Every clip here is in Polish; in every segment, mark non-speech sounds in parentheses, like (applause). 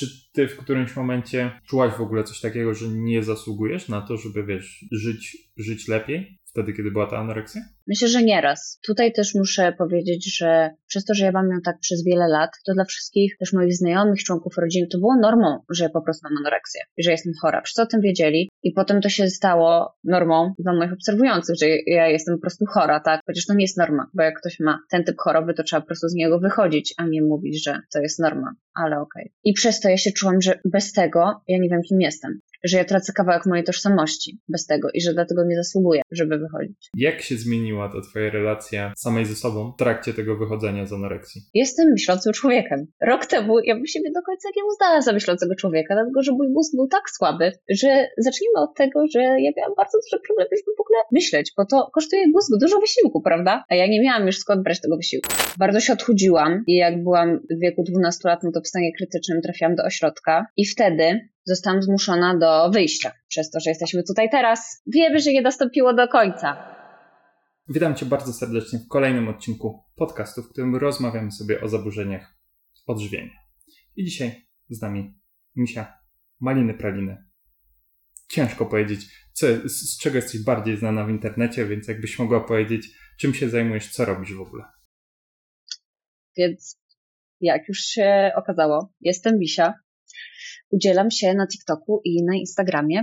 Czy ty w którymś momencie czułaś w ogóle coś takiego, że nie zasługujesz na to, żeby wiesz, żyć, żyć lepiej? wtedy, kiedy była ta anoreksja? Myślę, że nieraz. Tutaj też muszę powiedzieć, że przez to, że ja mam ją tak przez wiele lat, to dla wszystkich też moich znajomych, członków rodziny, to było normą, że ja po prostu mam anoreksję i że jestem chora. Wszyscy o tym wiedzieli i potem to się stało normą dla moich obserwujących, że ja jestem po prostu chora, tak? Chociaż to nie jest norma, bo jak ktoś ma ten typ choroby, to trzeba po prostu z niego wychodzić, a nie mówić, że to jest norma. Ale okej. Okay. I przez to ja się czułam, że bez tego ja nie wiem, kim jestem że ja tracę kawałek mojej tożsamości bez tego i że dlatego nie zasługuję, żeby wychodzić. Jak się zmieniła ta twoja relacja samej ze sobą w trakcie tego wychodzenia z anoreksji? Jestem myślącym człowiekiem. Rok temu ja bym siebie do końca nie uznała za myślącego człowieka, dlatego że mój mózg był tak słaby, że zacznijmy od tego, że ja miałam bardzo duże problemy, żeby w ogóle myśleć, bo to kosztuje mózg dużo wysiłku, prawda? A ja nie miałam już skąd brać tego wysiłku. Bardzo się odchudziłam i jak byłam w wieku 12 lat, no to w stanie krytycznym trafiłam do ośrodka i wtedy zostałam zmuszona do wyjścia. Przez to, że jesteśmy tutaj teraz, wiemy, że nie dostąpiło do końca. Witam Cię bardzo serdecznie w kolejnym odcinku podcastu, w którym rozmawiamy sobie o zaburzeniach odżywienia. I dzisiaj z nami Misia Maliny Praliny. Ciężko powiedzieć, co, z czego jesteś bardziej znana w internecie, więc jakbyś mogła powiedzieć, czym się zajmujesz, co robisz w ogóle. Więc jak już się okazało, jestem Misia, udzielam się na TikToku i na Instagramie.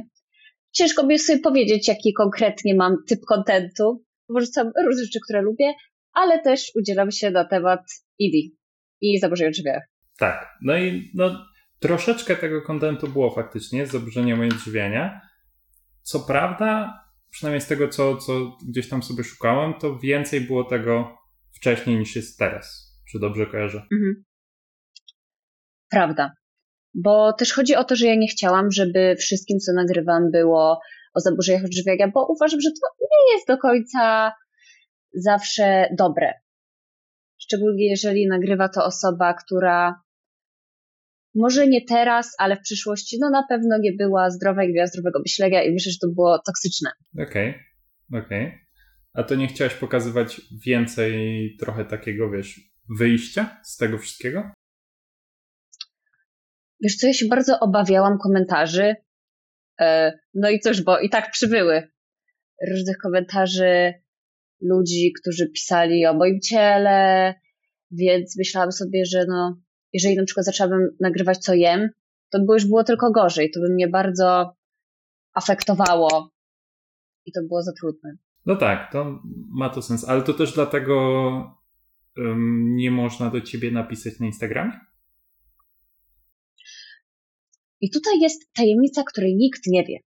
Ciężko mi sobie powiedzieć, jaki konkretnie mam typ kontentu. Wrzucam różne rzeczy, które lubię, ale też udzielam się na temat ID i zaburzeń odżywiania. Tak, no i no, troszeczkę tego kontentu było faktycznie z zaburzeniami odżywiania. Co prawda, przynajmniej z tego, co, co gdzieś tam sobie szukałem, to więcej było tego wcześniej niż jest teraz. Czy dobrze kojarzę? Mhm. Prawda bo też chodzi o to, że ja nie chciałam, żeby wszystkim, co nagrywam, było o zaburzeniach odżywiania, bo uważam, że to nie jest do końca zawsze dobre. Szczególnie jeżeli nagrywa to osoba, która może nie teraz, ale w przyszłości, no na pewno nie była zdrowa i nie miała zdrowego myślenia i myślę, że to było toksyczne. Okej, okay. okej. Okay. A to nie chciałaś pokazywać więcej trochę takiego, wiesz, wyjścia z tego wszystkiego? Wiesz co, ja się bardzo obawiałam komentarzy. E, no i cóż, bo i tak przybyły różnych komentarzy ludzi, którzy pisali o moim ciele, więc myślałam sobie, że no, jeżeli na przykład zaczęłabym nagrywać co jem, to by już było tylko gorzej. To by mnie bardzo afektowało i to było za trudne. No tak, to ma to sens, ale to też dlatego um, nie można do ciebie napisać na Instagramie? I tutaj jest tajemnica, której nikt nie wie.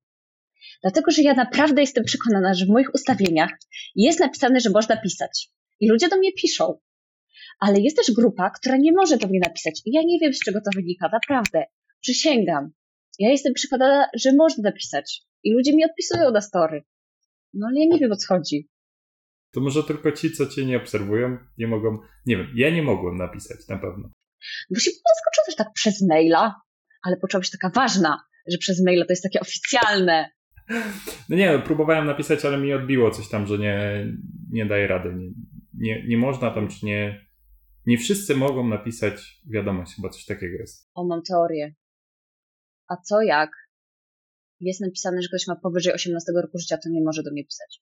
Dlatego, że ja naprawdę jestem przekonana, że w moich ustawieniach jest napisane, że można pisać. I ludzie do mnie piszą. Ale jest też grupa, która nie może do mnie napisać. I ja nie wiem, z czego to wynika, naprawdę. Przysięgam. Ja jestem przekonana, że można napisać. I ludzie mi odpisują na story. No ale ja nie wiem, o co chodzi. To może tylko ci, co cię nie obserwują, nie mogą. Nie wiem, ja nie mogłem napisać na pewno. Bo się zaskoczył też tak przez maila ale poczuła być taka ważna, że przez maila to jest takie oficjalne. No nie, no, próbowałem napisać, ale mi odbiło coś tam, że nie, nie daje rady. Nie, nie, nie można tam, czy nie. Nie wszyscy mogą napisać wiadomość, chyba coś takiego jest. O, mam teorię. A co jak jest napisane, że ktoś ma powyżej 18 roku życia, to nie może do mnie pisać?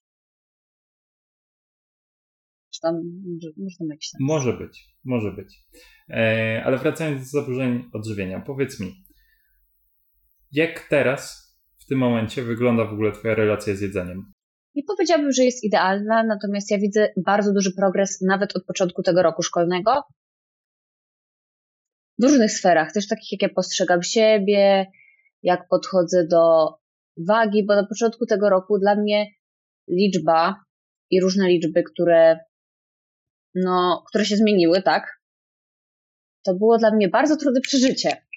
Czy tam może, może tam jakiś Może być, może być. E, ale wracając do zaburzeń odżywienia, powiedz mi, jak teraz, w tym momencie, wygląda w ogóle Twoja relacja z jedzeniem? Nie powiedziałabym, że jest idealna, natomiast ja widzę bardzo duży progres nawet od początku tego roku szkolnego. W różnych sferach, też takich jak ja postrzegam siebie, jak podchodzę do wagi, bo na początku tego roku dla mnie liczba i różne liczby, które, no, które się zmieniły, tak? To było dla mnie bardzo trudne przeżycie.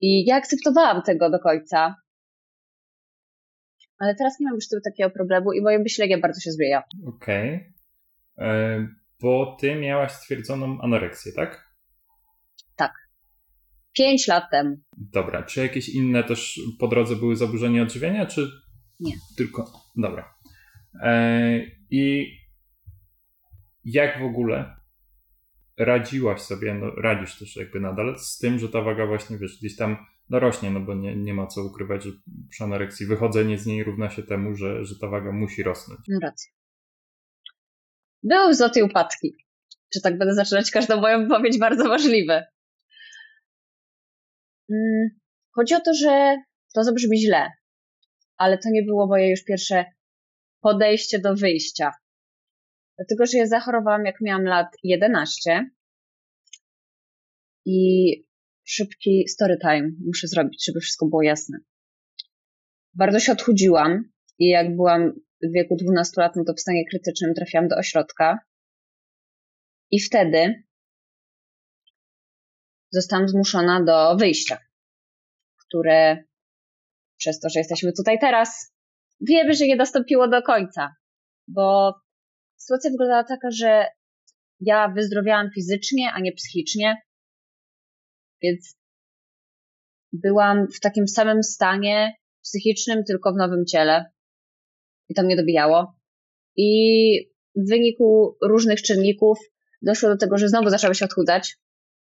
I ja akceptowałam tego do końca. Ale teraz nie mam już takiego problemu i moje myślenie bardzo się zmienia. Okej. Okay. E, bo ty miałaś stwierdzoną anoreksję, tak? Tak. Pięć lat temu. Dobra. Czy jakieś inne też po drodze były zaburzenia odżywienia, czy nie? Tylko. Dobra. E, I jak w ogóle radziłaś sobie, no radzisz też jakby nadal z tym, że ta waga właśnie, wiesz, gdzieś tam no rośnie, no bo nie, nie ma co ukrywać, że przy anoreksji wychodzenie z niej równa się temu, że, że ta waga musi rosnąć. No racja. Były wzloty i upadki. Czy tak będę zaczynać każdą moją wypowiedź bardzo możliwe. Mm, chodzi o to, że to zabrzmi źle, ale to nie było moje już pierwsze podejście do wyjścia. Dlatego, że ja zachorowałam jak miałam lat 11 i szybki story time muszę zrobić, żeby wszystko było jasne. Bardzo się odchudziłam i jak byłam w wieku 12 lat, no to w stanie krytycznym trafiłam do ośrodka. I wtedy zostałam zmuszona do wyjścia, które przez to, że jesteśmy tutaj teraz, wiemy, że nie dostąpiło do końca, bo sytuacja wyglądała taka, że ja wyzdrowiałam fizycznie, a nie psychicznie, więc byłam w takim samym stanie psychicznym, tylko w nowym ciele. I to mnie dobijało. I w wyniku różnych czynników doszło do tego, że znowu zaczęły się odchudzać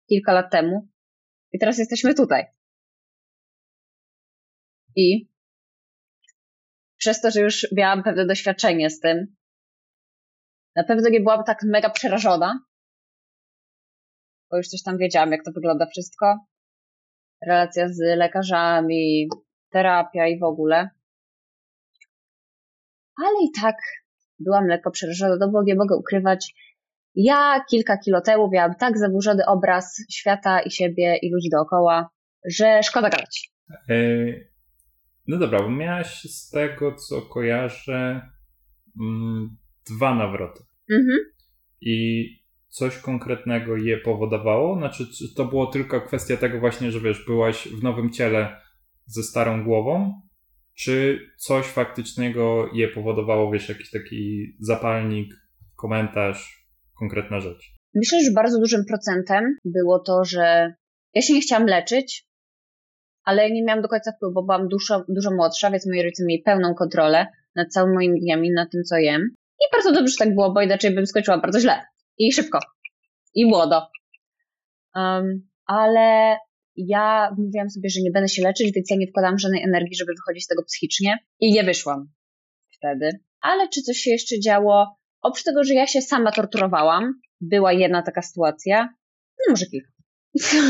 kilka lat temu. I teraz jesteśmy tutaj. I przez to, że już miałam pewne doświadczenie z tym, na pewno nie byłam tak mega przerażona, bo już coś tam wiedziałam, jak to wygląda wszystko. Relacja z lekarzami, terapia i w ogóle. Ale i tak byłam lekko przerażona, no bo nie mogę ukrywać. Ja kilka kilo temu miałam tak zaburzony obraz świata i siebie i ludzi dookoła, że szkoda gadać. E, no dobra, bo miałaś z tego, co kojarzę, mm, dwa nawroty. Mhm. I coś konkretnego je powodowało? Znaczy, czy to było tylko kwestia tego właśnie, że wiesz, byłaś w nowym ciele ze starą głową? Czy coś faktycznego je powodowało, wiesz, jakiś taki zapalnik, komentarz, konkretna rzecz? Myślę, że bardzo dużym procentem było to, że ja się nie chciałam leczyć, ale nie miałam do końca wpływu, bo byłam dużo, dużo młodsza, więc moi rodzice mieli pełną kontrolę nad całymi moimi dniami, nad tym, co jem. I bardzo dobrze, że tak było, bo inaczej bym skończyła bardzo źle. I szybko. I młodo. Um, ale ja mówiłam sobie, że nie będę się leczyć, więc ja nie wkładam żadnej energii, żeby wychodzić z tego psychicznie. I nie wyszłam wtedy. Ale czy coś się jeszcze działo? Oprócz tego, że ja się sama torturowałam, była jedna taka sytuacja, no może kilka. (laughs)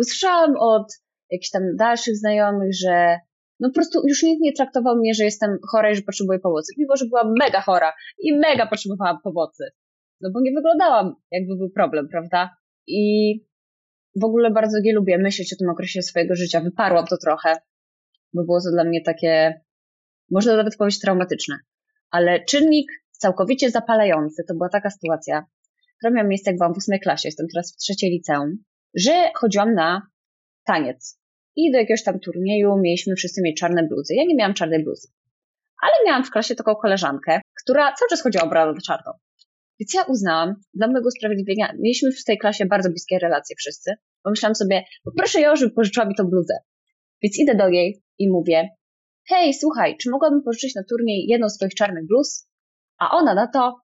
Usłyszałam od jakichś tam dalszych znajomych, że no po prostu już nikt nie traktował mnie, że jestem chora i że potrzebuję pomocy, mimo że byłam mega chora i mega potrzebowałam pomocy. No bo nie wyglądałam, jakby był problem, prawda? I w ogóle bardzo nie lubię myśleć o tym okresie swojego życia. Wyparłam to trochę, bo było to dla mnie takie, można nawet powiedzieć, traumatyczne. Ale czynnik całkowicie zapalający to była taka sytuacja, która miała miejsce, jak byłam w ósmej klasie, jestem teraz w trzeciej liceum, że chodziłam na taniec. I do jakiegoś tam turnieju mieliśmy wszyscy mieć czarne bluzy. Ja nie miałam czarnej bluzy. Ale miałam w klasie taką koleżankę, która cały czas chodziła ubrana do czarną. Więc ja uznałam, dla mojego usprawiedliwienia, mieliśmy w tej klasie bardzo bliskie relacje wszyscy. Pomyślałam sobie, poproszę ją, żeby pożyczyła mi tą bluzę. Więc idę do niej i mówię, hej, słuchaj, czy mogłabym pożyczyć na turniej jedną z twoich czarnych bluz? A ona na to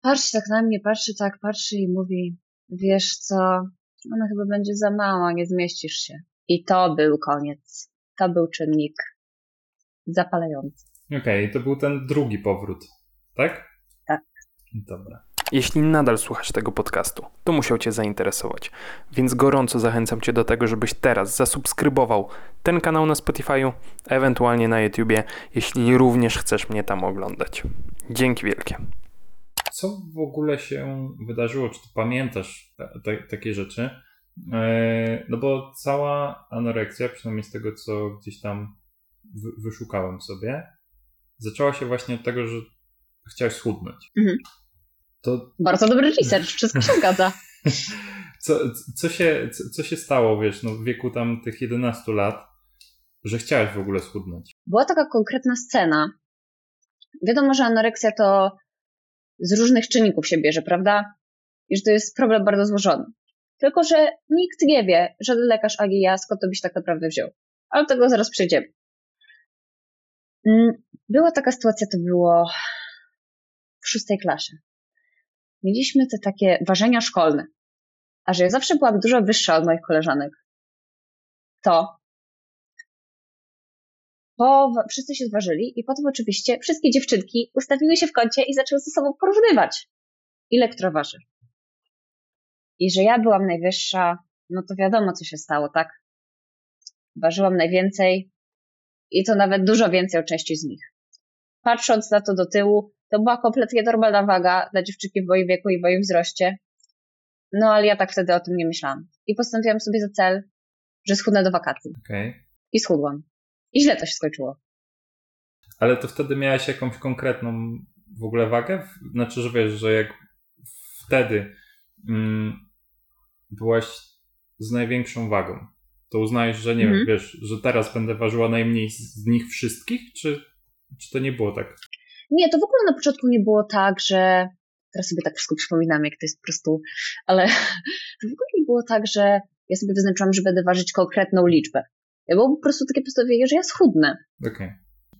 patrzy tak na mnie, patrzy tak, patrzy i mówi, wiesz co, ona chyba będzie za mała, nie zmieścisz się. I to był koniec. To był czynnik zapalający. Okej, okay, to był ten drugi powrót, tak? Tak. Dobra. Jeśli nadal słuchasz tego podcastu, to musiał Cię zainteresować, więc gorąco zachęcam Cię do tego, żebyś teraz zasubskrybował ten kanał na Spotify'u, ewentualnie na YouTubie, jeśli również chcesz mnie tam oglądać. Dzięki wielkie. Co w ogóle się wydarzyło? Czy ty pamiętasz te, takie rzeczy? E, no bo cała anoreksja, przynajmniej z tego, co gdzieś tam wyszukałem sobie, zaczęła się właśnie od tego, że chciałeś schudnąć. Mhm. To... Bardzo dobry research, wszystko się zgadza. (laughs) Co, co, się, co, co się stało, wiesz, no w wieku tam tych 11 lat, że chciałeś w ogóle schudnąć? Była taka konkretna scena. Wiadomo, że anoreksja to z różnych czynników się bierze, prawda? I że to jest problem bardzo złożony. Tylko, że nikt nie wie, żaden lekarz ani ja, skąd to byś tak naprawdę wziął. Ale do tego zaraz przejdziemy. Mm, była taka sytuacja, to było w szóstej klasie. mieliśmy te takie ważenia szkolne. A że ja zawsze byłam dużo wyższa od moich koleżanek, to po, wszyscy się zważyli i potem oczywiście wszystkie dziewczynki ustawiły się w kącie i zaczęły ze sobą porównywać, ile waży. I że ja byłam najwyższa, no to wiadomo, co się stało, tak? Ważyłam najwięcej i to nawet dużo więcej od części z nich. Patrząc na to do tyłu, to była kompletnie normalna waga dla dziewczynki w moim wieku i w moim wzroście. No ale ja tak wtedy o tym nie myślałam. I postanowiłam sobie za cel, że schudnę do wakacji. Okay. I schudłam. I źle to się skończyło. Ale to wtedy miałaś jakąś konkretną w ogóle wagę? Znaczy, że wiesz, że jak wtedy mm, byłaś z największą wagą, to uznajesz, że nie wiem, mhm. wiesz, że teraz będę ważyła najmniej z nich wszystkich, czy, czy to nie było tak? Nie, to w ogóle na początku nie było tak, że teraz sobie tak wszystko przypominam, jak to jest po prostu, ale (laughs) to w ogóle nie było tak, że ja sobie wyznaczyłam, że będę ważyć konkretną liczbę. Ja było po prostu takie postanowienie, że ja schudnę. Okej. Okay.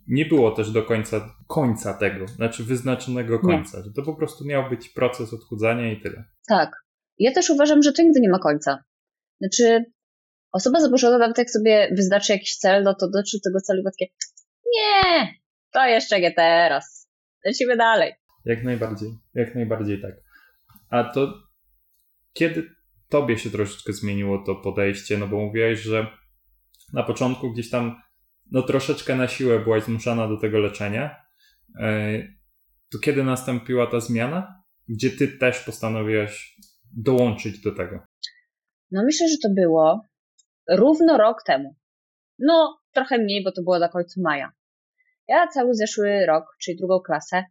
Nie było też do końca końca tego, znaczy wyznaczonego końca, nie. że to po prostu miał być proces odchudzania i tyle. Tak. Ja też uważam, że to nigdy nie ma końca. Znaczy, osoba zaburzona nawet jak sobie wyznaczy jakiś cel, no to dotrze tego celu takie nie, to jeszcze nie teraz. Lecimy dalej. Jak najbardziej, jak najbardziej tak. A to kiedy tobie się troszeczkę zmieniło to podejście, no bo mówiłeś, że na początku gdzieś tam no troszeczkę na siłę byłaś zmuszana do tego leczenia. E, to kiedy nastąpiła ta zmiana? Gdzie ty też postanowiłaś dołączyć do tego? No myślę, że to było równo rok temu. No, trochę mniej, bo to było na końcu maja. Ja cały zeszły rok, czyli drugą klasę,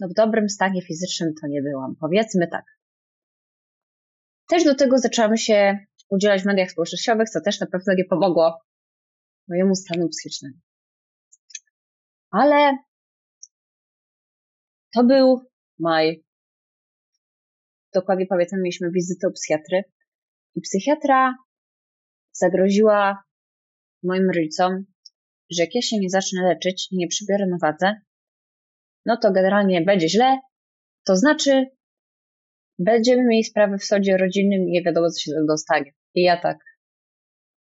no w dobrym stanie fizycznym to nie byłam. Powiedzmy tak. Też do tego zaczęłam się udzielać w mediach społecznościowych, co też na pewno nie pomogło mojemu stanu psychicznemu. Ale to był maj. Dokładnie pamiętam, mieliśmy wizytę u psychiatry i psychiatra zagroziła moim rodzicom, że jak ja się nie zacznę leczyć i nie przybiorę na wadze, no to generalnie będzie źle, to znaczy będziemy mieli sprawę w sądzie rodzinnym i nie wiadomo, co się dostanie. I ja tak,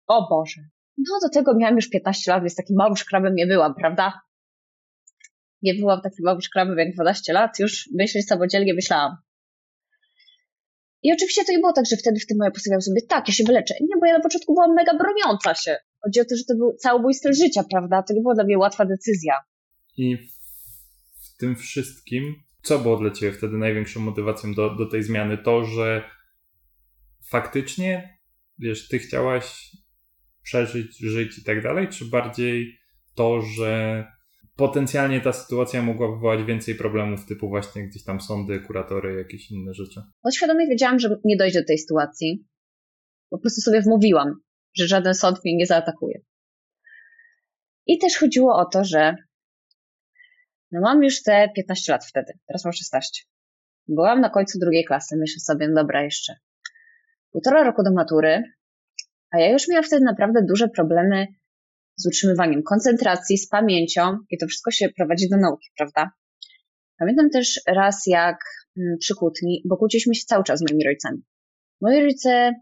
o Boże. No do tego miałam już 15 lat, więc takim małym szkrabem nie byłam, prawda? Nie byłam takim małym szkrabem jak 12 lat, już myśleć samodzielnie myślałam. I oczywiście to nie było tak, że wtedy w tym moja postawiłam sobie, tak, ja się wyleczę. Nie, bo ja na początku byłam mega broniąca się. Chodzi o to, że to był cały mój styl życia, prawda? To nie była dla mnie łatwa decyzja. I w tym wszystkim, co było dla Ciebie wtedy największą motywacją do, do tej zmiany? To, że faktycznie, wiesz, Ty chciałaś przeżyć, żyć i tak dalej, czy bardziej to, że potencjalnie ta sytuacja mogła wywołać więcej problemów, typu właśnie gdzieś tam sądy, kuratory, jakieś inne rzeczy? Podświadomie wiedziałam, że nie dojdzie do tej sytuacji. Po prostu sobie wmówiłam, że żaden sąd mnie nie zaatakuje. I też chodziło o to, że no mam już te 15 lat wtedy, teraz mam 16. Byłam na końcu drugiej klasy, myślę sobie, no dobra, jeszcze półtora roku do matury, a ja już miałam wtedy naprawdę duże problemy z utrzymywaniem koncentracji, z pamięcią i to wszystko się prowadzi do nauki, prawda? Pamiętam też raz, jak mm, przy kłótni, bo kłóciliśmy się cały czas z moimi rodzicami. Moi rodzice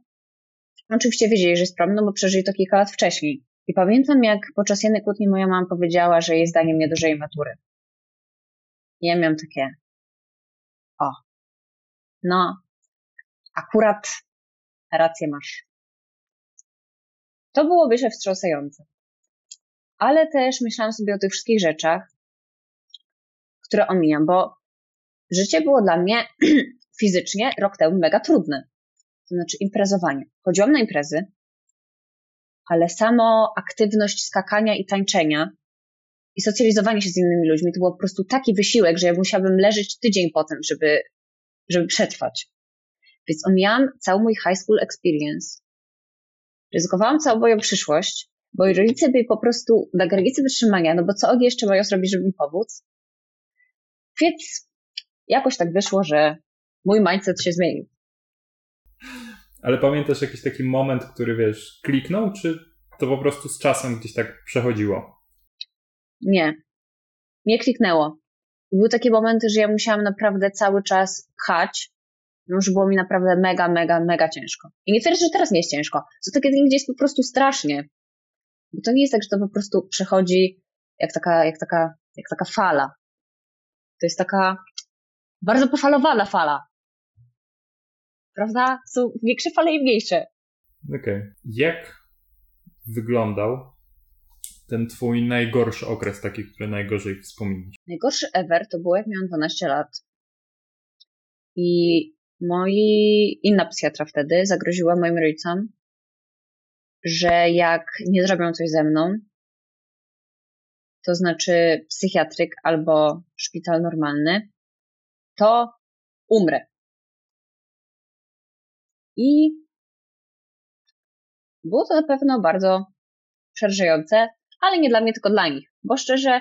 oczywiście wiedzieli, że jest problem, no bo przeżyli to kilka lat wcześniej. I pamiętam, jak podczas jednej kłótni moja mama powiedziała, że jej zdaniem nie dożyje matury. I ja miałam takie, o, no, akurat rację masz. To było myślę wstrząsające. Ale też myślałam sobie o tych wszystkich rzeczach, które omijam, bo życie było dla mnie (clears throat) fizycznie rok temu mega trudne. To znaczy imprezowanie. Chodziłam na imprezy, ale samo aktywność skakania i tańczenia i socjalizowanie się z innymi ludźmi to było po prostu taki wysiłek, że ja musiałabym leżeć tydzień potem, żeby, żeby przetrwać. Więc omijałam cały mój high school experience. Ryzykowałam całą moją przyszłość, bo rodzice byli po prostu na granicy wytrzymania, no bo co oni jeszcze mają zrobić, żeby mi pomóc? Więc jakoś tak wyszło, że mój mindset się zmienił. Ale pamiętasz jakiś taki moment, który wiesz, kliknął, czy to po prostu z czasem gdzieś tak przechodziło? Nie. Nie kliknęło. były takie momenty, że ja musiałam naprawdę cały czas pchać, no już było mi naprawdę mega, mega, mega ciężko. I nie twierdzę, że teraz nie jest ciężko. Co takie gdzie jest po prostu strasznie. Bo to nie jest tak, że to po prostu przechodzi jak taka, jak taka, jak taka fala. To jest taka bardzo pofalowana fala. Prawda? Są większe fale i mniejsze. Okej. Okay. Jak wyglądał ten twój najgorszy okres, taki, który najgorzej wspominasz? Najgorszy ever to było, jak miałam 12 lat. I moi, inna psychiatra wtedy zagroziła moim rodzicom, że jak nie zrobią coś ze mną, to znaczy psychiatryk albo szpital normalny, to umrę. I było to na pewno bardzo przerażające, ale nie dla mnie, tylko dla nich, bo szczerze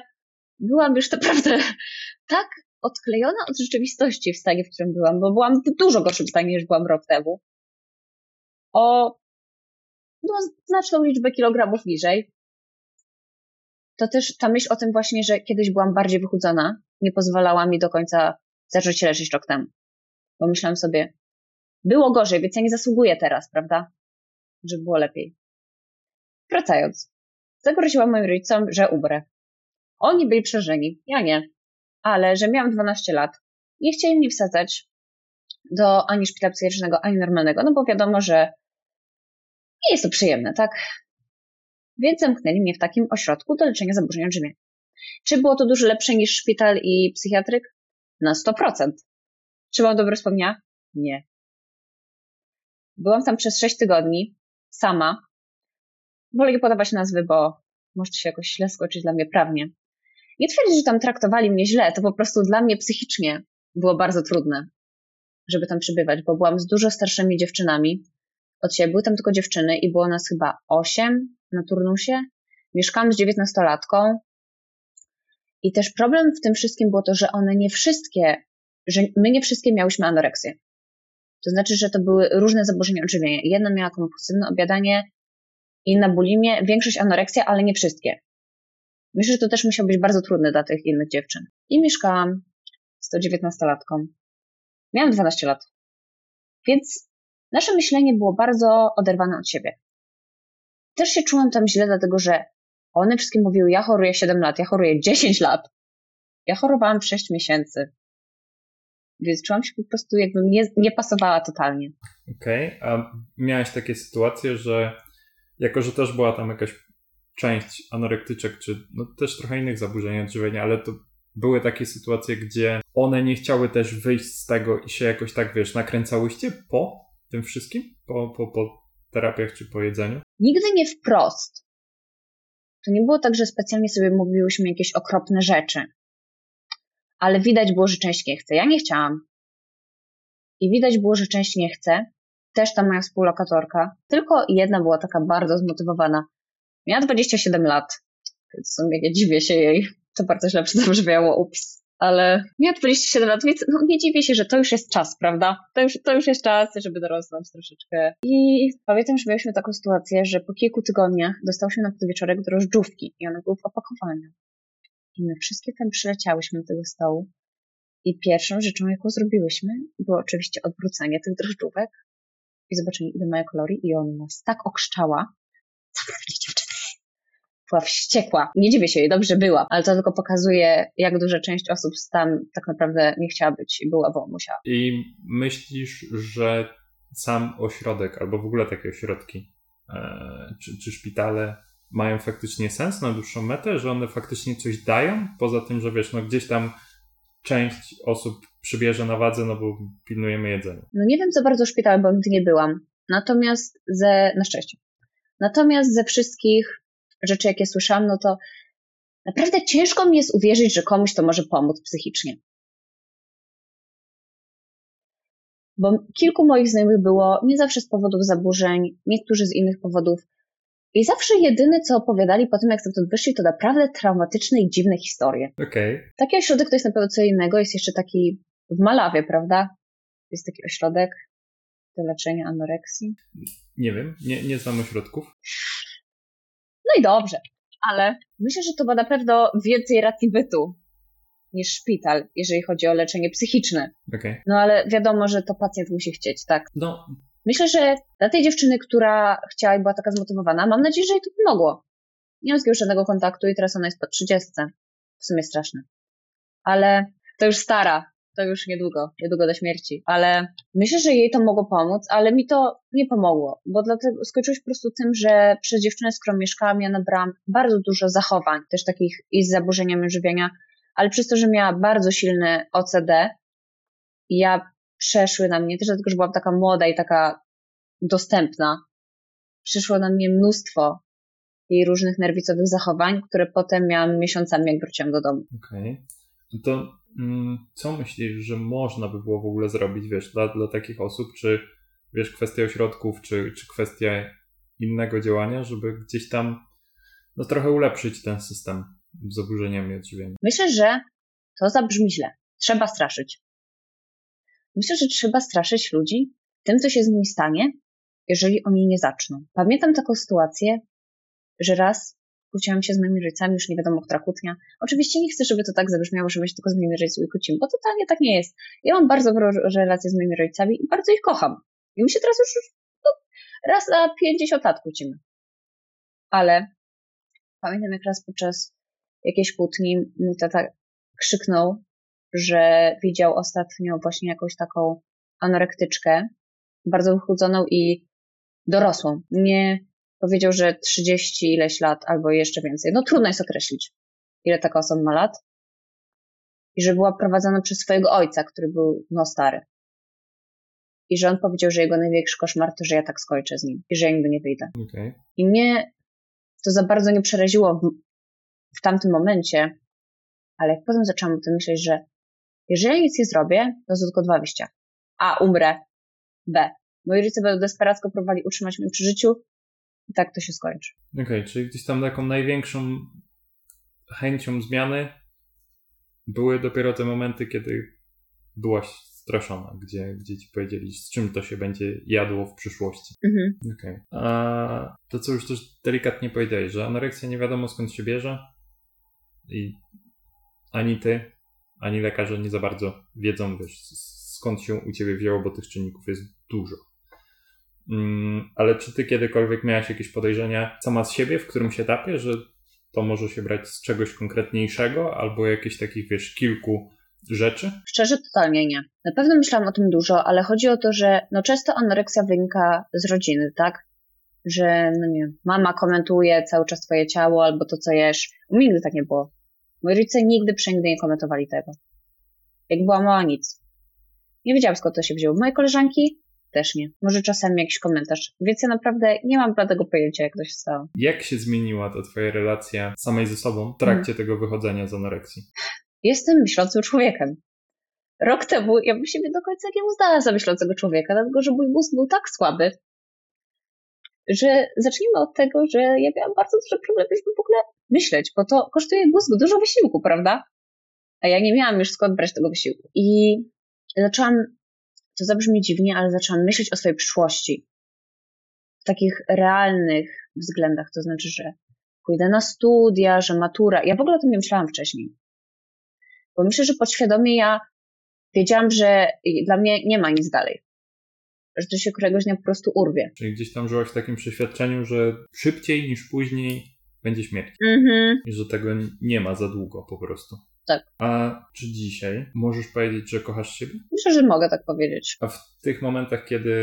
byłam już naprawdę (laughs) tak odklejona od rzeczywistości w stanie, w którym byłam, bo byłam w dużo gorszym stanie niż byłam rok temu. O no, znaczną liczbę kilogramów niżej. To też ta myśl o tym właśnie, że kiedyś byłam bardziej wychudzona, nie pozwalała mi do końca zacząć leżeć rok temu. Bo myślałam sobie, było gorzej, więc ja nie zasługuję teraz, prawda? Żeby było lepiej. Wracając. Zagroziłam moim rodzicom, że umrę. Oni byli przeżeni, ja nie. Ale że miałam 12 lat, nie chcieli mnie wsadzać do ani szpitala psychiatrycznego, ani normalnego, no bo wiadomo, że nie jest to przyjemne, tak? Więc zamknęli mnie w takim ośrodku do leczenia zaburzeń odżywiania. Czy było to dużo lepsze niż szpital i psychiatryk? Na 100%. Czy mam dobre wspomnienia? Nie. Byłam tam przez 6 tygodni, sama. Wolę nie podawać nazwy, bo może się jakoś źle skoczyć dla mnie prawnie. Nie twierdzę, że tam traktowali mnie źle, to po prostu dla mnie psychicznie było bardzo trudne, żeby tam przybywać, bo byłam z dużo starszymi dziewczynami od siebie. Były tam tylko dziewczyny i było nas chyba osiem na turnusie. Mieszkałam z dziewiętnastolatką i też problem w tym wszystkim było to, że one nie wszystkie, że my nie wszystkie miałyśmy anoreksję. To znaczy, że to były różne zaburzenia odżywiania. Jedna miała kompulsywne objadanie, inna bulimię, większość anoreksja, ale nie wszystkie. Myślę, że to też musiało być bardzo trudne dla tych innych dziewczyn. I mieszkałam z tą dziewiętnastolatką. Miałam 12 lat. Więc nasze myślenie było bardzo oderwane od siebie. Też się czułam tam źle, dlatego że one wszystkie mówiły, ja choruję 7 lat, ja choruję 10 lat. Ja chorowałam 6 miesięcy. Więc czułam się po prostu jakbym nie, nie pasowała totalnie. Okej, okay. a miałaś takie sytuacje, że jako, że też była tam jakaś część anorektyczek, czy no też trochę innych zaburzeń odżywienia, ale to były takie sytuacje, gdzie one nie chciały też wyjść z tego i się jakoś tak, wiesz, nakręcałyście po tym wszystkim? Po, po, po terapiach czy po jedzeniu? Nigdy nie wprost. To nie było tak, że specjalnie sobie mówiłyśmy jakieś okropne rzeczy. Ale widać było, że część nie chce. Ja nie chciałam. I widać było, że część nie chce. Też ta moja współlokatorka. Tylko jedna była taka bardzo zmotywowana. Miała 27 lat. Więc w sumie dziwię się jej. To bardzo źle zabrzmiało, ups. Ale miała 27 lat, więc no, nie dziwię się, że to już jest czas, prawda? To już, to już jest czas, żeby dorosnąć troszeczkę. I pamiętam, że mieliśmy taką sytuację, że po kilku tygodniach dostał się na wieczorek drożdżówki i one były w opakowaniu. I my wszystkie tam przyleciałyśmy do tego stołu. I pierwszą rzeczą, jaką zrobiłyśmy, było oczywiście odwrócenie tych drożdżówek i zobaczenie, ile mają kalorii. I ona nas tak okrzczała. Dziewczyny była wściekła. Nie dziwię się jej, dobrze była, ale to tylko pokazuje, jak duża część osób tam tak naprawdę nie chciała być i była, bo musiała. I myślisz, że sam ośrodek, albo w ogóle takie ośrodki, e, czy, czy szpitale mają faktycznie sens na dłuższą metę, że one faktycznie coś dają, poza tym, że wiesz, no gdzieś tam część osób przybierze na wadze, no bo pilnujemy jedzenie. No nie wiem za bardzo szpital, bo nigdy nie byłam. Natomiast ze, na szczęście. Natomiast ze wszystkich rzeczy, jakie słyszałam, no to naprawdę ciężko mi jest uwierzyć, że komuś to może pomóc psychicznie. Bo kilku moich znajomych było nie zawsze z powodów zaburzeń, niektórzy z innych powodów. I zawsze jedyne, co opowiadali po tym, jak stamtąd wyszli, to naprawdę traumatyczne i dziwne historie. Okay. Taki ośrodek to jest na pewno co innego. Jest jeszcze taki w Malawie, prawda? Jest taki ośrodek do leczenia anoreksji. Nie wiem, nie, nie znam ośrodków. No i dobrze, ale myślę, że to ma na pewno więcej racji bytu niż szpital, jeżeli chodzi o leczenie psychiczne. Okej. No ale wiadomo, że to pacjent musi chcieć, tak. No, Myślę, że dla tej dziewczyny, która chciała i była taka zmotywowana, mam nadzieję, że jej to pomogło. Nie mam z nią żadnego kontaktu i teraz ona jest po 30. W sumie straszne. Ale to już stara. To już niedługo, niedługo do śmierci. Ale myślę, że jej to mogło pomóc, ale mi to nie pomogło, bo dlatego skończyło się po prostu tym, że przez dziewczynę, z którą mieszkałam, ja nabrałam bardzo dużo zachowań, też takich i z zaburzeniami żywienia, ale przez to, że miała bardzo silny OCD, ja przeszły na mnie, też dlatego, że byłam taka młoda i taka dostępna, przyszło na mnie mnóstwo jej różnych nerwicowych zachowań, które potem miałam miesiącami, jak wróciłam do domu. okej. No to co myślisz, że można by było w ogóle zrobić, wiesz, dla, dla takich osób, czy wiesz, kwestia ośrodków, czy, czy kwestia innego działania, żeby gdzieś tam no trochę ulepszyć ten system z zaburzeniami odżywiania. Myślę, że to zabrzmi źle. Trzeba straszyć. Myślę, że trzeba straszyć ludzi tym, co się z nimi stanie, jeżeli oni nie zaczną. Pamiętam taką sytuację, że raz kłóciłam się z moimi rodzicami, już nie wiadomo, która kłótnia. Oczywiście nie chcę, żeby to tak zabrzmiało, że my się tylko z moimi rodzicami kłócimy, bo totalnie tak nie jest. Ja mam bardzo dobrą relację z moimi rodzicami i bardzo ich kocham. I my się teraz już no, raz na 50 lat kłócimy. Ale pamiętam, jak raz podczas jakiejś kłótni mój tata krzyknął, że widział ostatnio właśnie jakąś taką anorektyczkę, bardzo wychudzoną i dorosłą. Nie powiedział, że 30 ileś lat albo jeszcze więcej. No trudno jest określić, ile taka osoba ma lat. I że była prowadzona przez swojego ojca, który był no stary. I że on powiedział, że jego największy koszmar to, że ja tak skończę z nim i że ja nigdy nie wyjdę. Okej. I mnie to za bardzo nie przeraziło w, w tamtym momencie, ale jak potem zaczęłam o tym myśleć, że jeżeli nic nie zrobię, to są tylko dwa wyjścia. A, umrę. B. Moi rodzice będą desperacko próbowali utrzymać mnie przy życiu i tak to się skończy. Okej, czyli gdzieś tam taką największą chęcią zmiany były dopiero te momenty, kiedy byłaś straszona, gdzie, gdzie ci powiedzieli, z czym to się będzie jadło w przyszłości. Mhm. Okej. A to, co już też delikatnie powiedziałeś, że anoreksja nie wiadomo skąd się bierze i ani ty, ani lekarze nie za bardzo wiedzą, wiesz, skąd się u ciebie wzięło, bo tych czynników jest dużo. Mm, ale czy ty kiedykolwiek miałaś jakieś podejrzenia sama z siebie w którymś etapie, że to może się brać z czegoś konkretniejszego albo jakichś takich, wiesz, kilku rzeczy? Szczerze, totalnie nie. Na pewno myślałam o tym dużo, ale chodzi o to, że no często anoreksja wynika z rodziny, tak? Że, no nie mama komentuje cały czas twoje ciało albo to, co jesz. U mnie nigdy tak nie było. Moi rodzice nigdy, przenigdy nie komentowali tego. Jak była mała, nic. Nie wiedziałam, skąd to się wzięło. Moje koleżanki też nie. Może czasami jakiś komentarz. Więc ja naprawdę nie mam bladego pojęcia, jak to się stało. Jak się zmieniła ta twoja relacja samej ze sobą w trakcie tego wychodzenia z anoreksji? Jestem myślącym człowiekiem. Rok temu ja bym siebie do końca nie uznała za myślącego człowieka, dlatego że mój mózg był tak słaby, że zacznijmy od tego, że ja miałam bardzo duże problemy, żeby w ogóle myśleć, bo to kosztuje mózg dużo wysiłku, prawda? A ja nie miałam już skąd brać tego wysiłku. I zaczęłam, to zabrzmi dziwnie, ale zaczęłam myśleć o swojej przyszłości. W takich realnych względach, to znaczy, że pójdę na studia, że matura. Ja w ogóle o tym nie myślałam wcześniej. Bo myślę, że podświadomie ja wiedziałam, że dla mnie nie ma nic dalej. Że to się któregoś dnia po prostu urwie. Czyli gdzieś tam żyłaś w takim przeświadczeniu, że szybciej niż później będzie śmierć. Mhm. I że tego nie ma za długo po prostu. Tak. A czy dzisiaj możesz powiedzieć, że kochasz siebie? Myślę, że mogę tak powiedzieć. A w tych momentach, kiedy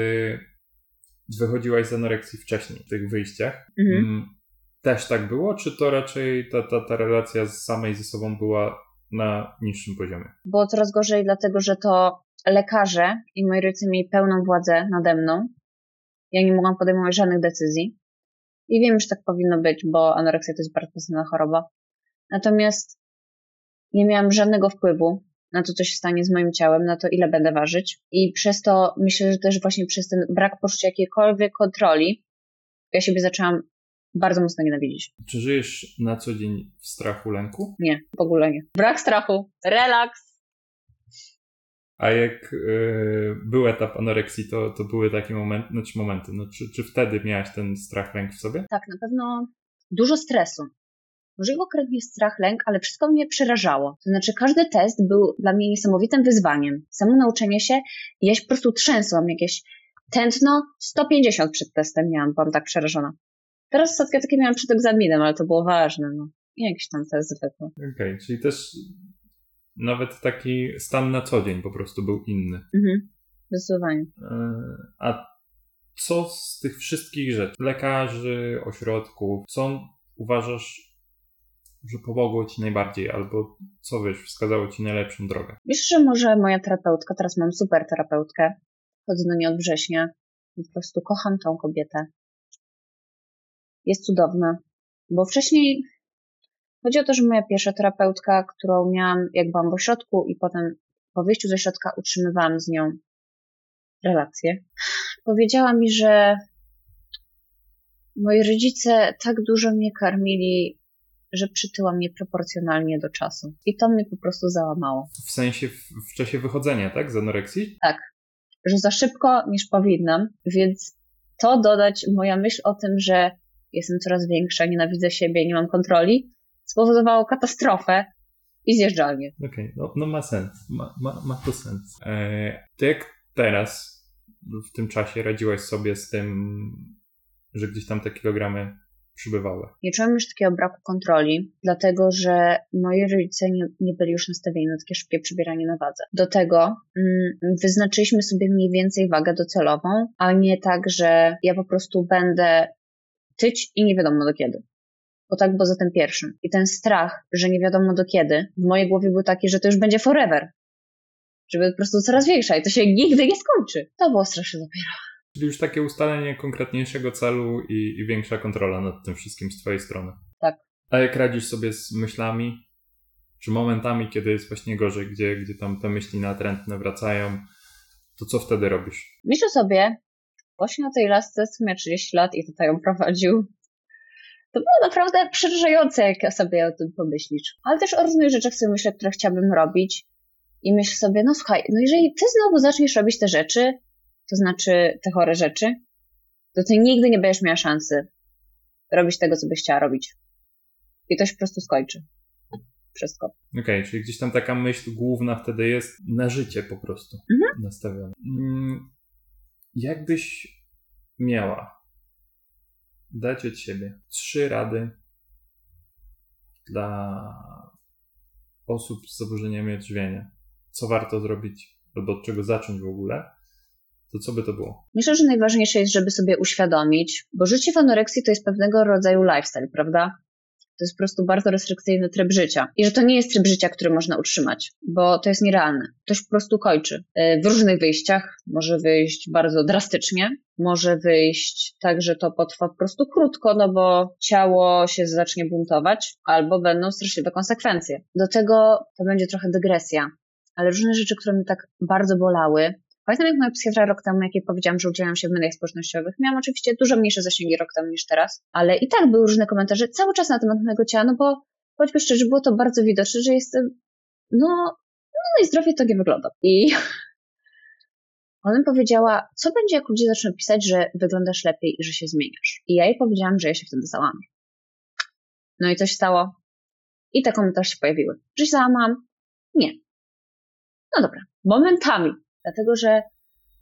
wychodziłaś z anoreksji wcześniej, w tych wyjściach, Mhm. mm, też tak było? Czy to raczej ta, ta, ta relacja z samej ze sobą była na niższym poziomie? Było coraz gorzej, dlatego że to lekarze i moi rodzice mieli pełną władzę nade mną. Ja nie mogłam podejmować żadnych decyzji. I wiem, że tak powinno być, bo anoreksja to jest bardzo pozytywna choroba. Natomiast nie miałam żadnego wpływu na to, co się stanie z moim ciałem, na to, ile będę ważyć. I przez to myślę, że też właśnie przez ten brak poczucia jakiejkolwiek kontroli, ja siebie zaczęłam bardzo mocno nienawidzić. Czy żyjesz na co dzień w strachu, lęku? Nie, w ogóle nie. Brak strachu, relaks. A jak y, był etap anoreksji, to, to były takie momenty, znaczy momenty, no, czy, czy wtedy miałaś ten strach, lęk w sobie? Tak, na pewno dużo stresu. Może jego konkretnie strach, lęk, ale wszystko mnie przerażało. To znaczy, każdy test był dla mnie niesamowitym wyzwaniem. Samo nauczenie się, i ja się po prostu trzęsłam, jakieś tętno 150 przed testem miałam, byłam tak przerażona. Teraz setkę takie miałam przed egzaminem, ale to było ważne, no. I jakiś tam test zwykły. Okej, okay, czyli też nawet taki stan na co dzień po prostu był inny. Mhm, zdecydowanie. E, a co z tych wszystkich rzeczy, lekarzy, ośrodków, co uważasz, że pomogło ci najbardziej, albo co wiesz, wskazało ci najlepszą drogę? Wiesz, że może moja terapeutka, teraz mam super terapeutkę, chodzę do niej od września i po prostu kocham tą kobietę. Jest cudowna, bo wcześniej chodzi o to, że moja pierwsza terapeutka, którą miałam, jak byłam w ośrodku i potem po wyjściu ze środka utrzymywałam z nią relacje, powiedziała mi, że moi rodzice tak dużo mnie karmili, że przytyłam nieproporcjonalnie do czasu. I to mnie po prostu załamało. W sensie w, w czasie wychodzenia, tak? Z anoreksji? Tak. Że za szybko niż powinnam, więc to dodać moja myśl o tym, że jestem coraz większa, nienawidzę siebie, nie mam kontroli, spowodowało katastrofę i zjeżdżalnię. Okej, okay. no, no, ma sens. Ma, ma, ma to sens. Eee, to jak teraz w tym czasie radziłaś sobie z tym, że gdzieś tam te kilogramy przybywały? Nie czułam już takiego braku kontroli, dlatego że moi rodzice nie, nie byli już nastawieni na takie szybkie przybieranie na wadze. Do tego mm, wyznaczyliśmy sobie mniej więcej wagę docelową, a nie tak, że ja po prostu będę tyć i nie wiadomo do kiedy. Bo tak było za tym pierwszym. I ten strach, że nie wiadomo do kiedy, w mojej głowie był taki, że to już będzie forever żeby po prostu coraz większa i to się nigdy nie skończy. To było strasznie dopiero. Czyli już takie ustalenie konkretniejszego celu i, i większa kontrola nad tym wszystkim z twojej strony. Tak. A jak radzisz sobie z myślami, czy momentami, kiedy jest właśnie gorzej, gdzie, gdzie tam te myśli natrętne wracają, to co wtedy robisz? Myślę sobie, właśnie na tej lasce miał 30 lat i tutaj ją prowadził. To było naprawdę przerażające, jak sobie o tym pomyślisz. Ale też o różnych rzeczach sobie myślę, które chciałabym robić. I myślę sobie, no słuchaj, no jeżeli ty znowu zaczniesz robić te rzeczy, to znaczy te chore rzeczy, to ty nigdy nie będziesz miała szansy robić tego, co byś chciała robić. I to się po prostu skończy. Wszystko. Okej, okay, czyli gdzieś tam taka myśl główna wtedy jest na życie po prostu mhm. nastawiona. Mm, jakbyś miała dać od siebie trzy rady dla osób z zaburzeniami odżywiania, co warto zrobić albo od czego zacząć w ogóle, to co by to było? Myślę, że najważniejsze jest, żeby sobie uświadomić, bo życie w anoreksji to jest pewnego rodzaju lifestyle, prawda? To jest po prostu bardzo restrykcyjny tryb życia. I że to nie jest tryb życia, który można utrzymać, bo to jest nierealne. To się po prostu kończy. Y, w różnych wyjściach może wyjść bardzo drastycznie, może wyjść tak, że to potrwa po prostu krótko, no bo ciało się zacznie buntować, albo będą straszliwe konsekwencje. Do tego to będzie trochę dygresja, ale różne rzeczy, które mnie tak bardzo bolały. Pamiętam, jak moja psychiatra rok temu, jak jej powiedziałam, że udzielam się w mediach społecznościowych, miałam oczywiście dużo mniejsze zasięgi rok temu niż teraz, ale i tak były różne komentarze cały czas na temat mojego ciała, no bo bądźmy szczerzy, było to bardzo widoczne, że jestem, no, no, no i zdrowie to nie wygląda. I (laughs) ona powiedziała, co będzie, jak ludzie zaczną pisać, że wyglądasz lepiej i że się zmieniasz. I ja jej powiedziałam, że ja się wtedy załamię. No i coś stało. I te komentarze się pojawiły. Że się załamam? Nie. No dobra, momentami, dlatego że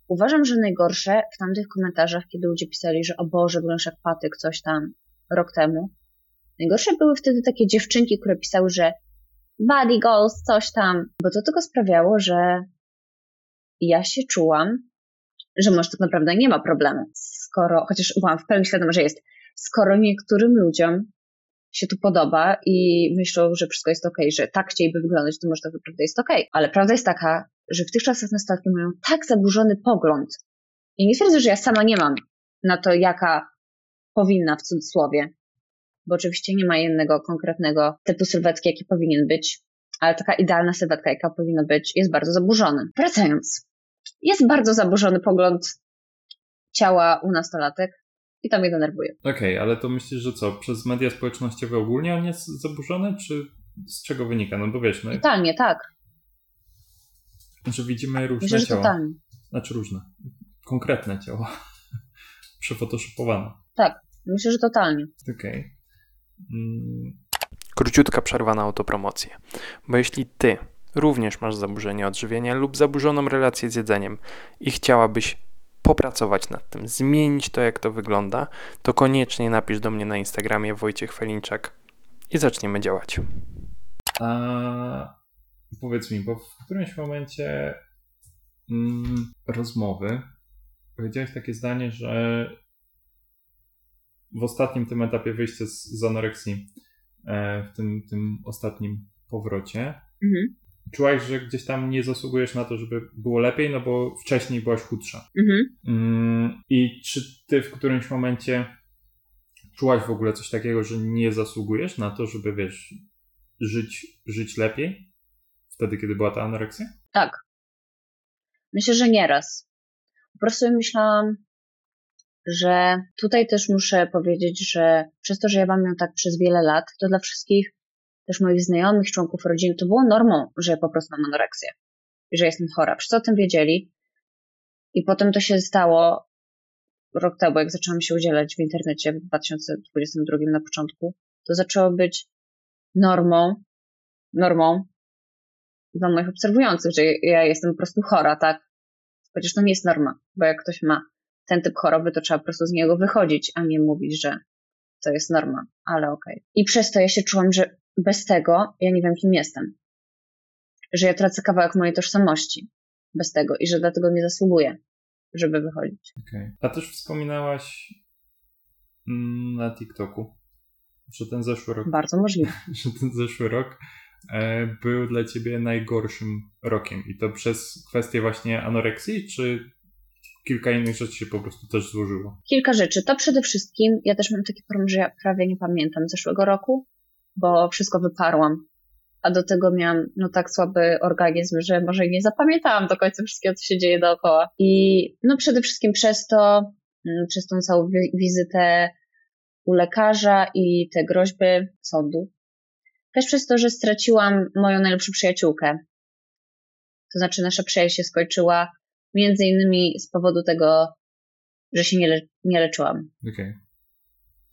uważam, że najgorsze w tamtych komentarzach, kiedy ludzie pisali, że o Boże, wyglądasz jak patyk, coś tam rok temu, najgorsze były wtedy takie dziewczynki, które pisały, że body goals, coś tam, bo to tylko sprawiało, że ja się czułam, że może tak naprawdę nie ma problemu, skoro, chociaż byłam w pełni świadoma, że jest, skoro niektórym ludziom się tu podoba i myślą, że wszystko jest ok, że tak chcieliby wyglądać, to może to naprawdę jest ok. Ale prawda jest taka, że w tych czasach nastolatki mają tak zaburzony pogląd. I nie twierdzę, że ja sama nie mam na to, jaka powinna w cudzysłowie, bo oczywiście nie ma jednego konkretnego typu sylwetki, jaki powinien być, ale taka idealna sylwetka, jaka powinna być, jest bardzo zaburzony. Wracając, jest bardzo zaburzony pogląd ciała u nastolatek, i to mnie denerwuje. Okej, okay, ale to myślisz, że co, przez media społecznościowe ogólnie on jest zaburzony, czy z czego wynika? No bo wiesz, no... Totalnie, tak. Znaczy widzimy różne Myślę, ciała. Totalnie. Znaczy różne. Konkretne ciała. (laughs) Przefotoshopowane. Tak, myślę, że totalnie. Okej. Okay. Mm, Króciutka przerwa na autopromocję. Bo jeśli ty również masz zaburzenie odżywienia lub zaburzoną relację z jedzeniem i chciałabyś popracować nad tym, zmienić to, jak to wygląda, to koniecznie napisz do mnie na Instagramie Wojciech Felinczak i zaczniemy działać. A powiedz mi, bo w którymś momencie mm, rozmowy powiedziałeś takie zdanie, że w ostatnim tym etapie wyjścia z, z anoreksji, e, w tym, tym ostatnim powrocie, Mhm. czułaś, że gdzieś tam nie zasługujesz na to, żeby było lepiej, no bo wcześniej byłaś chudsza. Mhm. Mm, I czy ty w którymś momencie czułaś w ogóle coś takiego, że nie zasługujesz na to, żeby wiesz, żyć, żyć lepiej? Wtedy, kiedy była ta anoreksja? Tak. Myślę, że nieraz. Po prostu myślałam, że tutaj też muszę powiedzieć, że przez to, że ja mam ją tak przez wiele lat, to dla wszystkich też moich znajomych, członków rodziny, to było normą, że ja po prostu mam anoreksję. I że jestem chora. Wszyscy o tym wiedzieli. I potem to się stało rok temu, jak zaczęłam się udzielać w internecie w 2022 na początku. To zaczęło być normą, normą dla moich obserwujących, że ja jestem po prostu chora, tak? Chociaż to nie jest norma, bo jak ktoś ma ten typ choroby, to trzeba po prostu z niego wychodzić, a nie mówić, że to jest norma, ale okej. I przez to ja się czułam, że bez tego ja nie wiem, kim jestem. Że ja tracę kawałek mojej tożsamości bez tego i że dlatego nie zasługuję, żeby wychodzić. Okay. A też wspominałaś mm, na TikToku, że ten zeszły rok, Bardzo możliwe. (laughs) że ten zeszły rok był dla ciebie najgorszym rokiem. I to przez kwestię właśnie anoreksji, czy kilka innych rzeczy się po prostu też złożyło? Kilka rzeczy. To przede wszystkim, ja też mam taki problem, że ja prawie nie pamiętam zeszłego roku, bo wszystko wyparłam. A do tego miałam no tak słaby organizm, że może nie zapamiętałam do końca wszystkiego, co się dzieje dookoła. I no przede wszystkim przez to, mm, przez tą całą wi- wizytę u lekarza i te groźby sądu. Też przez to, że straciłam moją najlepszą przyjaciółkę. To znaczy nasza przyjaźń się skończyła między innymi z powodu tego, że się nie, le nie leczyłam. Okej. Okay.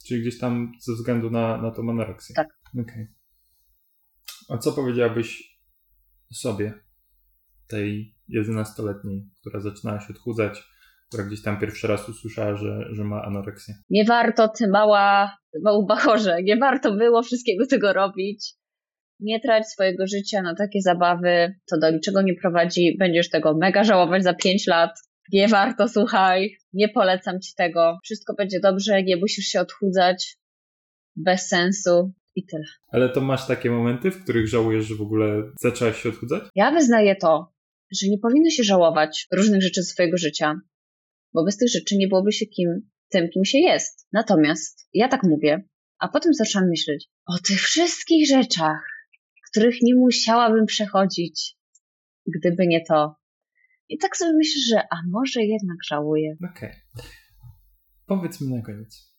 Czyli gdzieś tam ze względu na, na tą anoreksję. Tak. Okej. Okay. A co powiedziałabyś sobie, tej 11-letniej, która zaczynała się odchudzać, która gdzieś tam pierwszy raz usłyszała, że, że ma anoreksję? Nie warto, ty mała, mała bachorze, nie warto było wszystkiego tego robić. Nie trać swojego życia na takie zabawy, to do niczego nie prowadzi. Będziesz tego mega żałować za 5 lat. Nie warto, słuchaj, nie polecam ci tego. Wszystko będzie dobrze, nie musisz się odchudzać. Bez sensu i tyle. Ale to masz takie momenty, w których żałujesz, że w ogóle zaczęłaś się odchudzać? Ja wyznaję to, że nie powinno się żałować różnych rzeczy ze swojego życia, bo bez tych rzeczy nie byłoby się kim, tym, kim się jest. Natomiast ja tak mówię, a potem zaczęłam myśleć o tych wszystkich rzeczach, których nie musiałabym przechodzić, gdyby nie to. I tak sobie myślę, że a może jednak żałuję. Okej. Okay. Powiedz mi na koniec.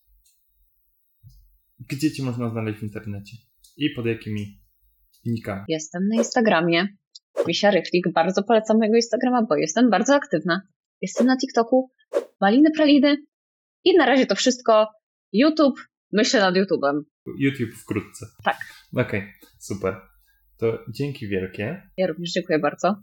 Gdzie cię można znaleźć w internecie? I pod jakimi nikami? Jestem na Instagramie. Misia Rychlik. Bardzo polecam mojego Instagrama, bo jestem bardzo aktywna. Jestem na TikToku. Maliny Praliny. I na razie to wszystko. YouTube. Myślę nad YouTube'em. YouTube wkrótce. Tak. Okej, okay, super. To dzięki wielkie. Ja również dziękuję bardzo.